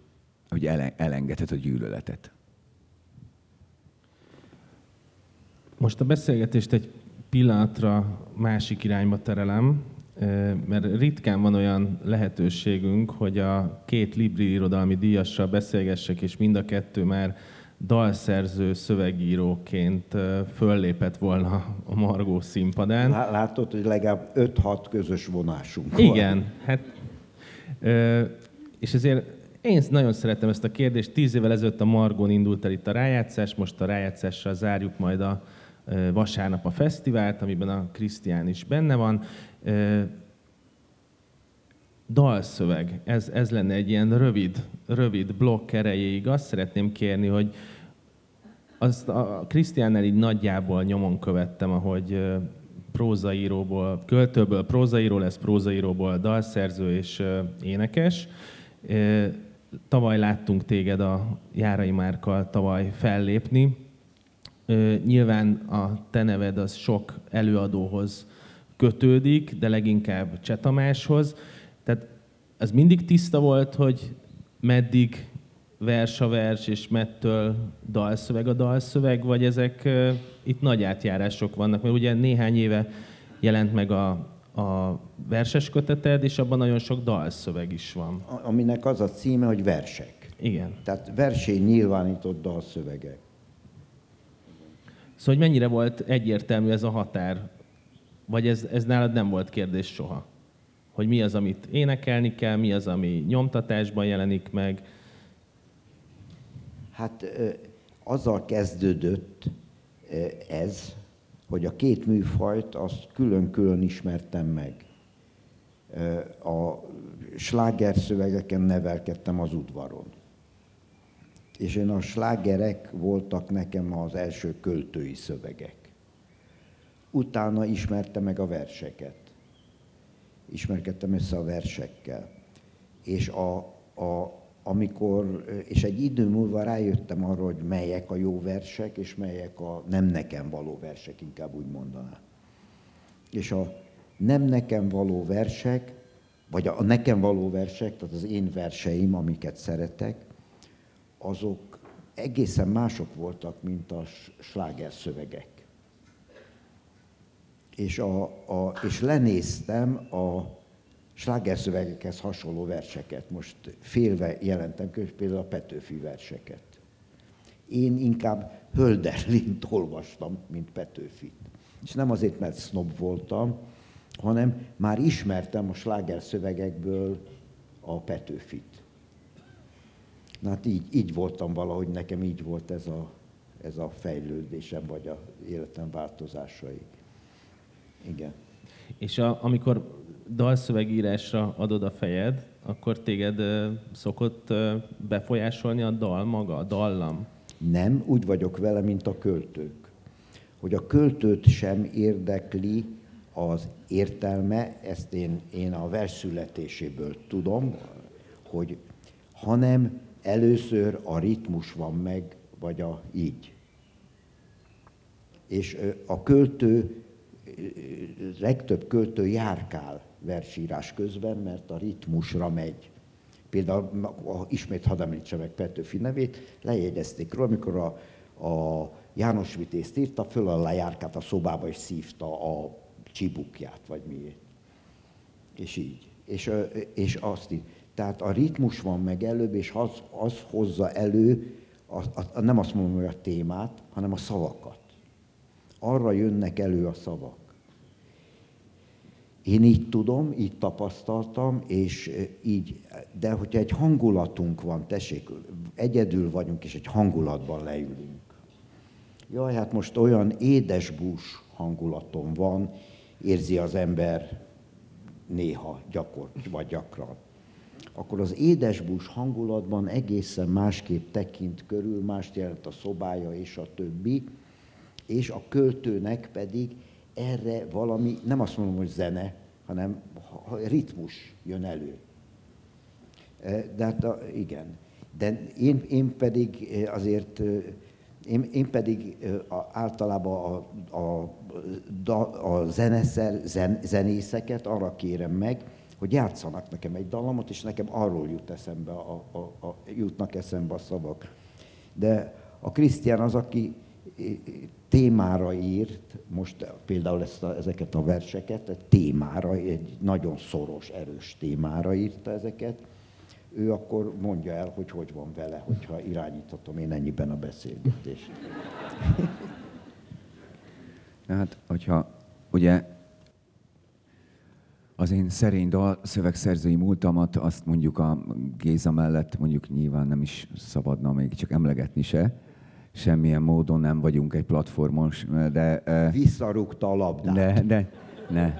hogy ele, elengedhet a gyűlöletet. Most a beszélgetést egy pillanatra másik irányba terelem, mert ritkán van olyan lehetőségünk, hogy a két Libri irodalmi díjassal beszélgessek, és mind a kettő már dalszerző szövegíróként föllépett volna a Margó színpadán. Látod, hogy legalább 5-6 közös vonásunk van. Igen, hát és ezért én nagyon szeretem ezt a kérdést. Tíz évvel ezelőtt a Margón indult el itt a rájátszás, most a rájátszással zárjuk majd a vasárnap a fesztivált, amiben a Krisztián is benne van. Dalszöveg, ez, ez lenne egy ilyen rövid, rövid blokk erejéig. Azt szeretném kérni, hogy azt a Krisztiánnel így nagyjából nyomon követtem, ahogy prózaíróból, költőből prózaíró lesz, prózaíróból dalszerző és énekes. Tavaly láttunk téged a Járai Márkkal tavaly fellépni. Nyilván a te neved az sok előadóhoz kötődik, de leginkább Csetamáshoz. Tehát ez mindig tiszta volt, hogy meddig vers a vers, és mettől dalszöveg a dalszöveg, vagy ezek uh, itt nagy átjárások vannak? Mert ugye néhány éve jelent meg a, a verses köteted, és abban nagyon sok dalszöveg is van. Aminek az a címe, hogy versek. Igen. Tehát versé nyilvánított dalszövegek. Szóval, hogy mennyire volt egyértelmű ez a határ? Vagy ez, ez nálad nem volt kérdés soha? Hogy mi az, amit énekelni kell, mi az, ami nyomtatásban jelenik meg? Hát azzal kezdődött ez, hogy a két műfajt azt külön-külön ismertem meg. A slágerszövegeken nevelkedtem az udvaron. És én a slágerek voltak nekem az első költői szövegek. Utána ismerte meg a verseket. Ismerkedtem össze a versekkel. És a, a, amikor, és egy idő múlva rájöttem arra, hogy melyek a jó versek, és melyek a nem nekem való versek, inkább úgy mondanám. És a nem nekem való versek, vagy a nekem való versek, tehát az én verseim, amiket szeretek, azok egészen mások voltak, mint a sláger szövegek. És, a, a, és lenéztem a slágerszövegekhez hasonló verseket. Most félve jelentem könyv, például a Petőfi verseket. Én inkább Hölderlint olvastam, mint Petőfit. És nem azért, mert snob voltam, hanem már ismertem a slágerszövegekből a Petőfit. Na hát így, így voltam valahogy, nekem így volt ez a, ez a fejlődésem, vagy a életem változásai. Igen. És a, amikor dalszövegírásra adod a fejed, akkor téged szokott befolyásolni a dal maga, a dallam? Nem, úgy vagyok vele, mint a költők. Hogy a költőt sem érdekli az értelme, ezt én, én a vers születéséből tudom, hogy hanem először a ritmus van meg, vagy a így. És a költő, legtöbb költő járkál versírás közben, mert a ritmusra megy. Például, ismét hadd említse meg Petőfi nevét, lejegyezték róla, amikor a, a János Vitézt írta, föl a lejárkát a szobába, és szívta a csibukját, vagy miért. És így. És, és azt így. Tehát a ritmus van meg előbb, és az, az hozza elő, a, a, nem azt mondom, hogy a témát, hanem a szavakat. Arra jönnek elő a szavak. Én így tudom, így tapasztaltam, és így, de hogyha egy hangulatunk van, tessék, egyedül vagyunk, és egy hangulatban leülünk. Jaj, hát most olyan édesbús hangulatom van, érzi az ember néha, gyakor, vagy gyakran. Akkor az édesbús hangulatban egészen másképp tekint körül, mást jelent a szobája és a többi, és a költőnek pedig erre valami, nem azt mondom, hogy zene, hanem ritmus jön elő. E, de hát a, igen. De én, én pedig e, azért, e, én, én pedig általában a, a, a, a zeneszer, zen, zenészeket arra kérem meg, hogy játszanak nekem egy dallamot, és nekem arról jut eszembe a, a, a, jutnak eszembe a szavak. De a Krisztián az, aki témára írt, most például ezt a, ezeket a verseket, egy témára, egy nagyon szoros, erős témára írta ezeket, ő akkor mondja el, hogy hogy van vele, hogyha irányíthatom én ennyiben a beszélgetést. Hát, hogyha ugye az én szerény dal szövegszerzői múltamat, azt mondjuk a Géza mellett mondjuk nyilván nem is szabadna még csak emlegetni se. Semmilyen módon nem vagyunk egy platformon, de... Visszarúgta a labdát. De, de, ne.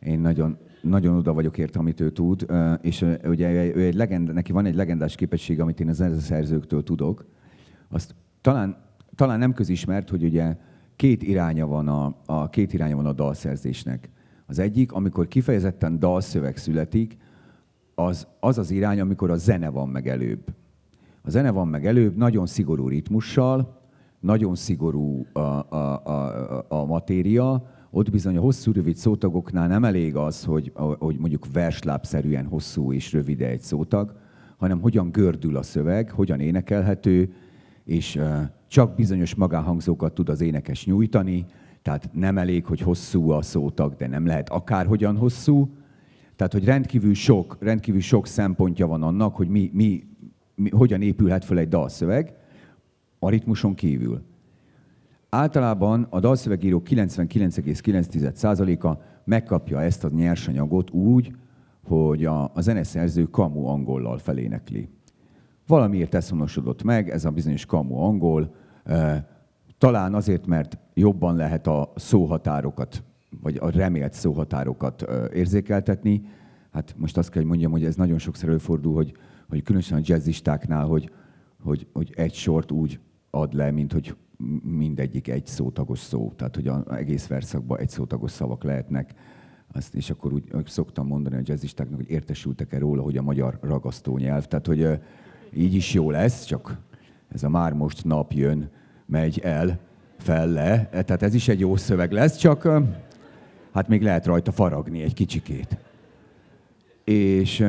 Én nagyon, nagyon oda vagyok érte, amit ő tud, és ugye ő egy legend, neki van egy legendás képesség, amit én az szerzőktől tudok. Azt talán, talán nem közismert, hogy ugye két iránya van a, a, két iránya van a dalszerzésnek. Az egyik, amikor kifejezetten dalszöveg születik, az, az az irány, amikor a zene van meg előbb. A zene van meg előbb, nagyon szigorú ritmussal, nagyon szigorú a, a, a, a matéria, ott bizony a hosszú, rövid szótagoknál nem elég az, hogy, hogy mondjuk verslábszerűen hosszú és rövid egy szótag, hanem hogyan gördül a szöveg, hogyan énekelhető, és csak bizonyos magánhangzókat tud az énekes nyújtani, tehát nem elég, hogy hosszú a szótag, de nem lehet akárhogyan hosszú. Tehát, hogy rendkívül sok, rendkívül sok szempontja van annak, hogy mi, mi, mi, hogyan épülhet fel egy dalszöveg, a ritmuson kívül. Általában a dalszövegíró 99,9%-a megkapja ezt a nyersanyagot úgy, hogy a, a zeneszerző kamu angollal felénekli. Valamiért ez honosodott meg, ez a bizonyos kamu angol, talán azért, mert jobban lehet a szóhatárokat, vagy a remélt szóhatárokat érzékeltetni. Hát most azt kell, hogy mondjam, hogy ez nagyon sokszor előfordul, hogy, hogy különösen a jazzistáknál, hogy, hogy, hogy egy sort úgy ad le, mint hogy mindegyik egy szótagos szó. Tehát, hogy az egész verszakban egy szótagos szavak lehetnek. Azt, és akkor úgy, szoktam mondani a jazzistáknak, hogy értesültek-e róla, hogy a magyar ragasztó nyelv. Tehát, hogy így is jó lesz, csak ez a már most nap jön, megy el, fel. Tehát ez is egy jó szöveg lesz, csak hát még lehet rajta faragni egy kicsikét. És,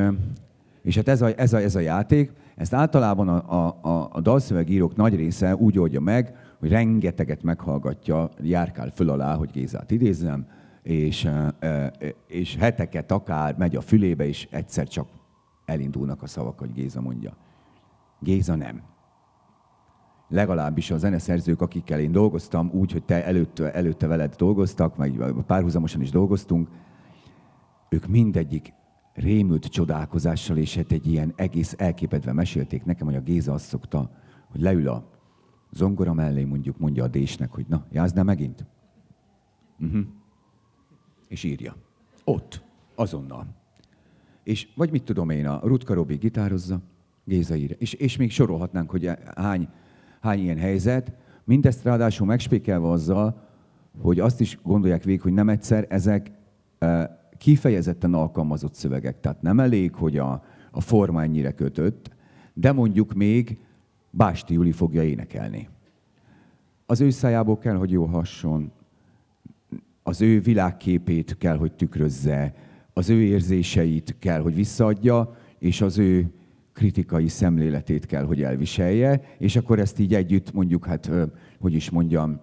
és hát ez a, ez, a, ez a játék, ezt általában a, a, a dalszövegírók nagy része úgy oldja meg, hogy rengeteget meghallgatja, járkál föl alá, hogy Gézát idézzem, és, és heteket akár megy a fülébe, és egyszer csak elindulnak a szavak, hogy Géza mondja. Géza nem legalábbis a zeneszerzők, akikkel én dolgoztam, úgy, hogy te előtte, előtte veled dolgoztak, vagy párhuzamosan is dolgoztunk, ők mindegyik rémült csodálkozással, és hát egy ilyen egész elképedve mesélték nekem, hogy a Géza azt szokta, hogy leül a zongora mellé, mondjuk mondja a Désnek, hogy na, jázd megint? Uh-huh. És írja. Ott, azonnal. És vagy mit tudom én, a Rutka Robi gitározza, Géza írja. És, és még sorolhatnánk, hogy hány hány ilyen helyzet, mindezt ráadásul megspékelve azzal, hogy azt is gondolják végig, hogy nem egyszer ezek e, kifejezetten alkalmazott szövegek. Tehát nem elég, hogy a, a forma ennyire kötött, de mondjuk még Básti Juli fogja énekelni. Az ő szájából kell, hogy jó hasson, az ő világképét kell, hogy tükrözze, az ő érzéseit kell, hogy visszaadja, és az ő kritikai szemléletét kell, hogy elviselje, és akkor ezt így együtt mondjuk, hát hogy is mondjam,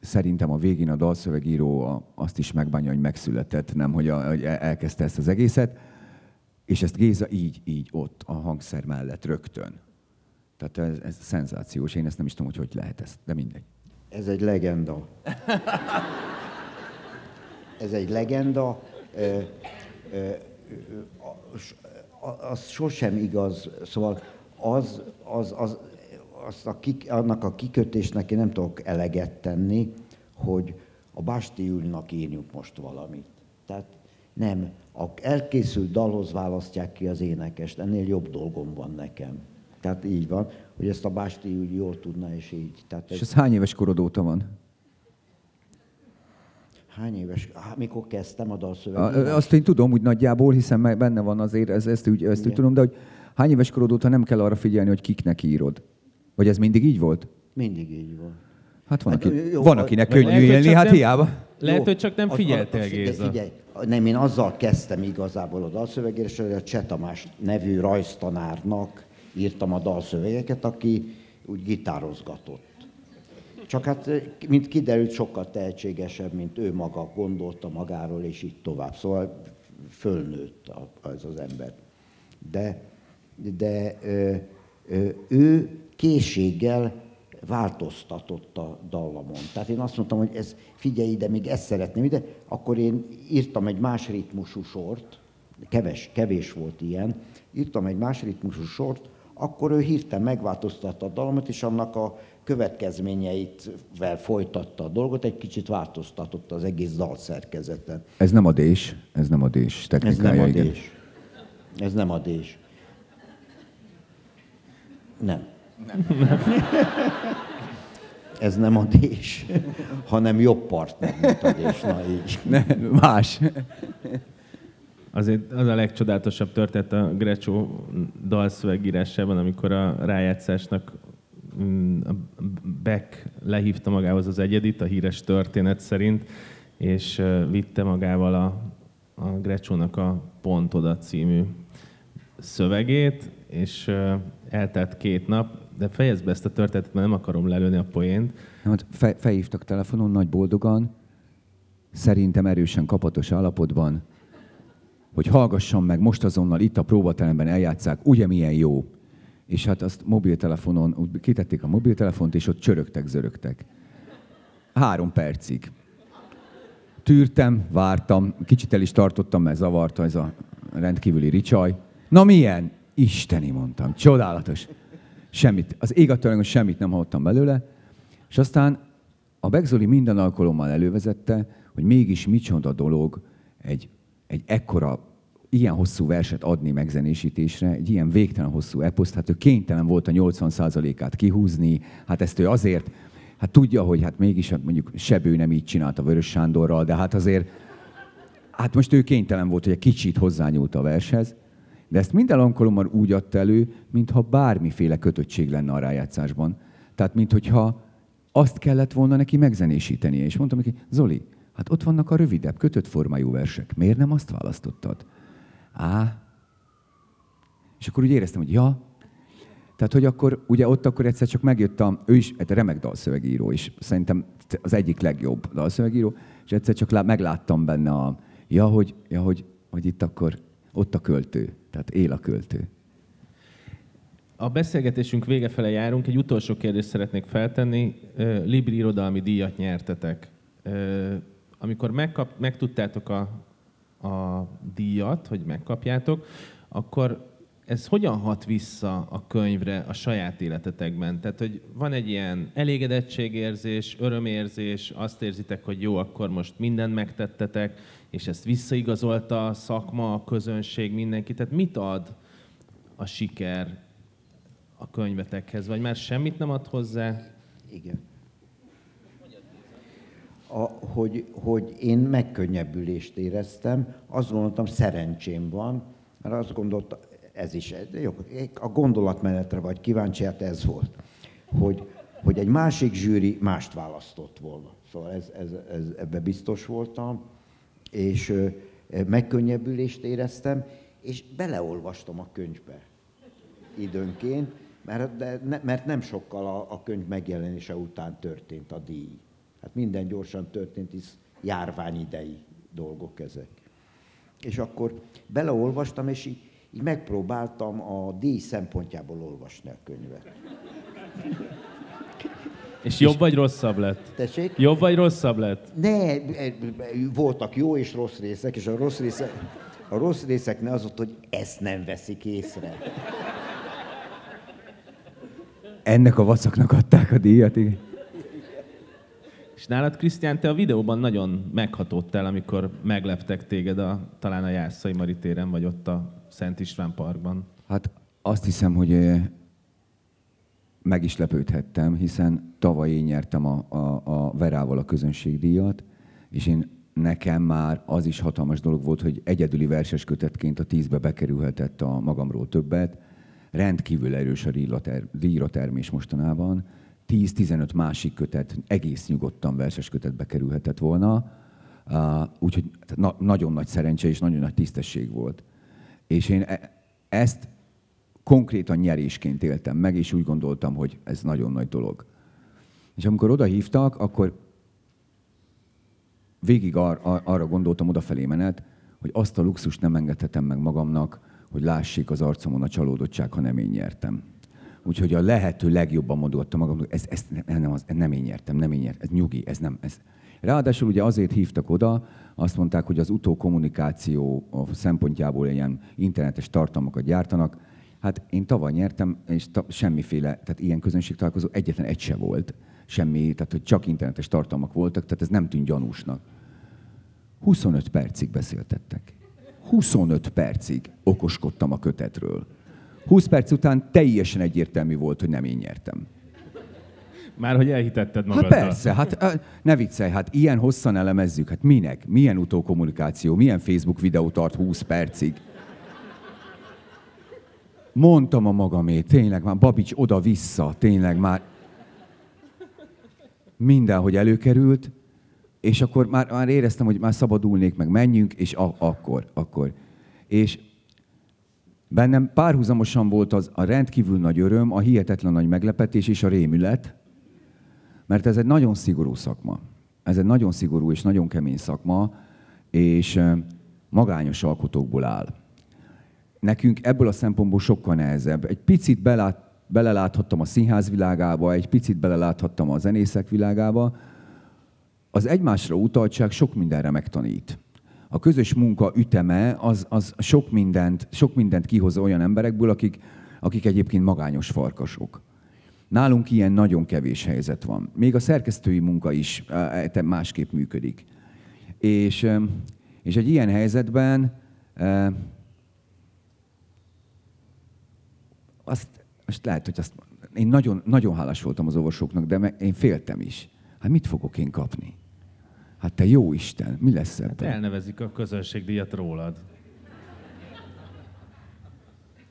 szerintem a végén a dalszövegíró azt is megbánja, hogy megszületett, nem hogy, a, hogy elkezdte ezt az egészet, és ezt Géza így, így ott a hangszer mellett rögtön. Tehát ez, ez szenzációs, én ezt nem is tudom, hogy hogy lehet ezt, de mindegy. Ez egy legenda. Ez egy legenda. Ö, ö, az sosem igaz. Szóval az, az, az, az a kik, annak a kikötésnek én nem tudok eleget tenni, hogy a Básti Ülnak írjunk most valamit. Tehát nem, a elkészült dalhoz választják ki az énekest, ennél jobb dolgom van nekem. Tehát így van, hogy ezt a Básti Ül jól tudna, és így. Tehát és ez hány éves korod óta van? Hány éves? Há, mikor kezdtem a dalszöveget? Azt én tudom úgy nagyjából, hiszen benne van azért, ezt, ezt, úgy, ezt úgy tudom, de hogy hány éves korod óta nem kell arra figyelni, hogy kiknek írod? Vagy ez mindig így volt? Mindig így volt. Hát van, hát, aki, jó, van akinek könnyű lehet, élni, hát nem, hiába. Lehet, jó, hogy csak nem figyeltél, az, Géza. Figyelj, nem, én azzal kezdtem igazából a dalszövegért, hogy a Cseh Tamás nevű rajztanárnak írtam a dalszövegeket, aki úgy gitározgatott. Csak hát, mint kiderült, sokkal tehetségesebb, mint ő maga gondolta magáról, és így tovább. Szóval fölnőtt az az ember. De, de ö, ö, ő készséggel változtatott a dallamon. Tehát én azt mondtam, hogy ez, figyelj ide, még ezt szeretném ide, akkor én írtam egy más ritmusú sort, keves, kevés volt ilyen, írtam egy más ritmusú sort, akkor ő hirtelen megváltoztatta a dallamot, és annak a következményeitvel folytatta a dolgot, egy kicsit változtatott az egész dalszerkezeten. Ez nem adés, ez nem adés Ez nem adés. Ez nem adés. Nem. nem. Ez nem adés, hanem jobb partner, mint adés. Na így. Ne, más. Azért az a legcsodálatosabb történet a Grecsó dalszövegírásában, amikor a rájátszásnak Beck lehívta magához az egyedit, a híres történet szerint, és vitte magával a, a Grecsónak a Pont oda című szövegét, és eltelt két nap, de fejezd be ezt a történetet, mert nem akarom lelőni a poént. Hát fe, felhívtak telefonon nagy boldogan, szerintem erősen kapatos állapotban, hogy hallgassam meg most azonnal itt a próbateremben eljátszák, ugye milyen jó. És hát azt mobiltelefonon, kitették a mobiltelefont, és ott csörögtek, zörögtek. Három percig. Tűrtem, vártam, kicsit el is tartottam, mert zavarta ez a rendkívüli ricsaj. Na milyen? Isteni mondtam, csodálatos. Semmit, az ég semmit nem hallottam belőle. És aztán a Begzoli minden alkalommal elővezette, hogy mégis micsoda dolog egy, egy ekkora, ilyen hosszú verset adni megzenésítésre, egy ilyen végtelen hosszú eposzt, hát ő kénytelen volt a 80%-át kihúzni, hát ezt ő azért, hát tudja, hogy hát mégis hát mondjuk Sebő nem így csinálta Vörös Sándorral, de hát azért, hát most ő kénytelen volt, hogy egy kicsit hozzányúlt a vershez, de ezt minden alkalommal úgy adta elő, mintha bármiféle kötöttség lenne a rájátszásban. Tehát, mintha azt kellett volna neki megzenésítenie. És mondtam neki, Zoli, hát ott vannak a rövidebb, kötött formájú versek. Miért nem azt választottad? Á. És akkor úgy éreztem, hogy ja. Tehát, hogy akkor, ugye ott akkor egyszer csak megjött a, ő is egy remek dalszövegíró, és szerintem az egyik legjobb dalszövegíró, és egyszer csak megláttam benne a, ja, hogy, ja, hogy, hogy itt akkor ott a költő, tehát él a költő. A beszélgetésünk vége fele járunk, egy utolsó kérdést szeretnék feltenni. Libri irodalmi díjat nyertetek. Amikor megkap, megtudtátok a, a díjat, hogy megkapjátok, akkor ez hogyan hat vissza a könyvre a saját életetekben? Tehát, hogy van egy ilyen elégedettségérzés, örömérzés, azt érzitek, hogy jó, akkor most mindent megtettetek, és ezt visszaigazolta a szakma, a közönség, mindenki. Tehát mit ad a siker a könyvetekhez? Vagy már semmit nem ad hozzá? Igen. A, hogy, hogy én megkönnyebbülést éreztem, azt gondoltam, szerencsém van, mert azt gondoltam, ez is, jó, a gondolatmenetre vagy kíváncsi, hát ez volt, hogy, hogy egy másik zsűri mást választott volna. Szóval ez, ez, ez, ebbe biztos voltam, és megkönnyebbülést éreztem, és beleolvastam a könyvbe időnként, mert, de mert nem sokkal a, a könyv megjelenése után történt a díj. Hát minden gyorsan történt, hisz járványidei dolgok ezek. És akkor beleolvastam, és így így megpróbáltam a díj szempontjából olvasni a könyvet. És jobb vagy rosszabb lett? Tessék? Jobb vagy rosszabb lett? Ne, voltak jó és rossz részek, és a rossz részek, a rossz részeknél az volt, hogy ezt nem veszik észre. Ennek a vacaknak adták a díjat, igen. És nálad, Krisztián, te a videóban nagyon meghatódtál, amikor megleptek téged a, talán a Jászai Maritéren, vagy ott a Szent István Parkban? Hát azt hiszem, hogy meg is lepődhettem, hiszen tavaly én nyertem a, a, a Verával a közönségdíjat, és én nekem már az is hatalmas dolog volt, hogy egyedüli verses kötetként a tízbe bekerülhetett a magamról többet. Rendkívül erős a díjra termés mostanában. 10-15 másik kötet egész nyugodtan verses kötetbe kerülhetett volna. Úgyhogy na, nagyon nagy szerencse és nagyon nagy tisztesség volt. És én e, ezt konkrétan nyerésként éltem meg, és úgy gondoltam, hogy ez nagyon nagy dolog. És amikor oda hívtak, akkor végig ar- ar- arra gondoltam odafelé menet, hogy azt a luxust nem engedhetem meg magamnak, hogy lássék az arcomon a csalódottság, ha nem én nyertem. Úgyhogy a lehető legjobban mondogattam magamnak, ez, ez, nem, az, nem én nyertem, nem én nyertem, ez nyugi, ez nem, ez. Ráadásul ugye azért hívtak oda, azt mondták, hogy az utókommunikáció szempontjából ilyen internetes tartalmakat gyártanak. Hát én tavaly nyertem, és ta, semmiféle, tehát ilyen közönségtalálkozó egyetlen egy se volt. Semmi, tehát hogy csak internetes tartalmak voltak, tehát ez nem tűnt gyanúsnak. 25 percig beszéltettek. 25 percig okoskodtam a kötetről. 20 perc után teljesen egyértelmű volt, hogy nem én nyertem. Már hogy elhitetted Hát magaddal. persze, hát ne viccelj, hát ilyen hosszan elemezzük, hát minek? Milyen utókommunikáció, milyen Facebook videó tart 20 percig? Mondtam a magamét, tényleg már Babics oda-vissza, tényleg már mindenhogy előkerült, és akkor már, már éreztem, hogy már szabadulnék, meg menjünk, és a, akkor, akkor. És bennem párhuzamosan volt az a rendkívül nagy öröm, a hihetetlen nagy meglepetés és a rémület, mert ez egy nagyon szigorú szakma. Ez egy nagyon szigorú és nagyon kemény szakma, és magányos alkotókból áll. Nekünk ebből a szempontból sokkal nehezebb. Egy picit belát, beleláthattam a színház világába, egy picit beleláthattam a zenészek világába. Az egymásra utaltság sok mindenre megtanít. A közös munka üteme az, az sok, mindent, sok mindent kihoz olyan emberekből, akik, akik egyébként magányos farkasok. Nálunk ilyen nagyon kevés helyzet van. Még a szerkesztői munka is eh, másképp működik. És, és egy ilyen helyzetben eh, azt, azt lehet, hogy azt, én nagyon, nagyon hálás voltam az orvosoknak, de én féltem is. Hát mit fogok én kapni? Hát te jó Isten, mi lesz Hát ebben? elnevezik a közönségdíjat rólad.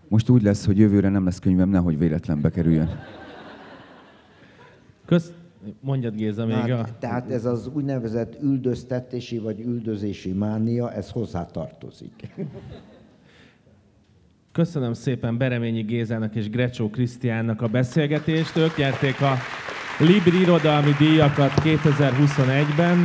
Most úgy lesz, hogy jövőre nem lesz könyvem, nehogy véletlen bekerüljön. Kösz... Mondjad Géza még a... Hát, tehát ez az úgynevezett üldöztetési vagy üldözési mánia, ez hozzátartozik. Köszönöm szépen Bereményi Gézának és Grecsó Krisztiánnak a beszélgetést. Ők nyerték a Libri irodalmi díjakat 2021-ben.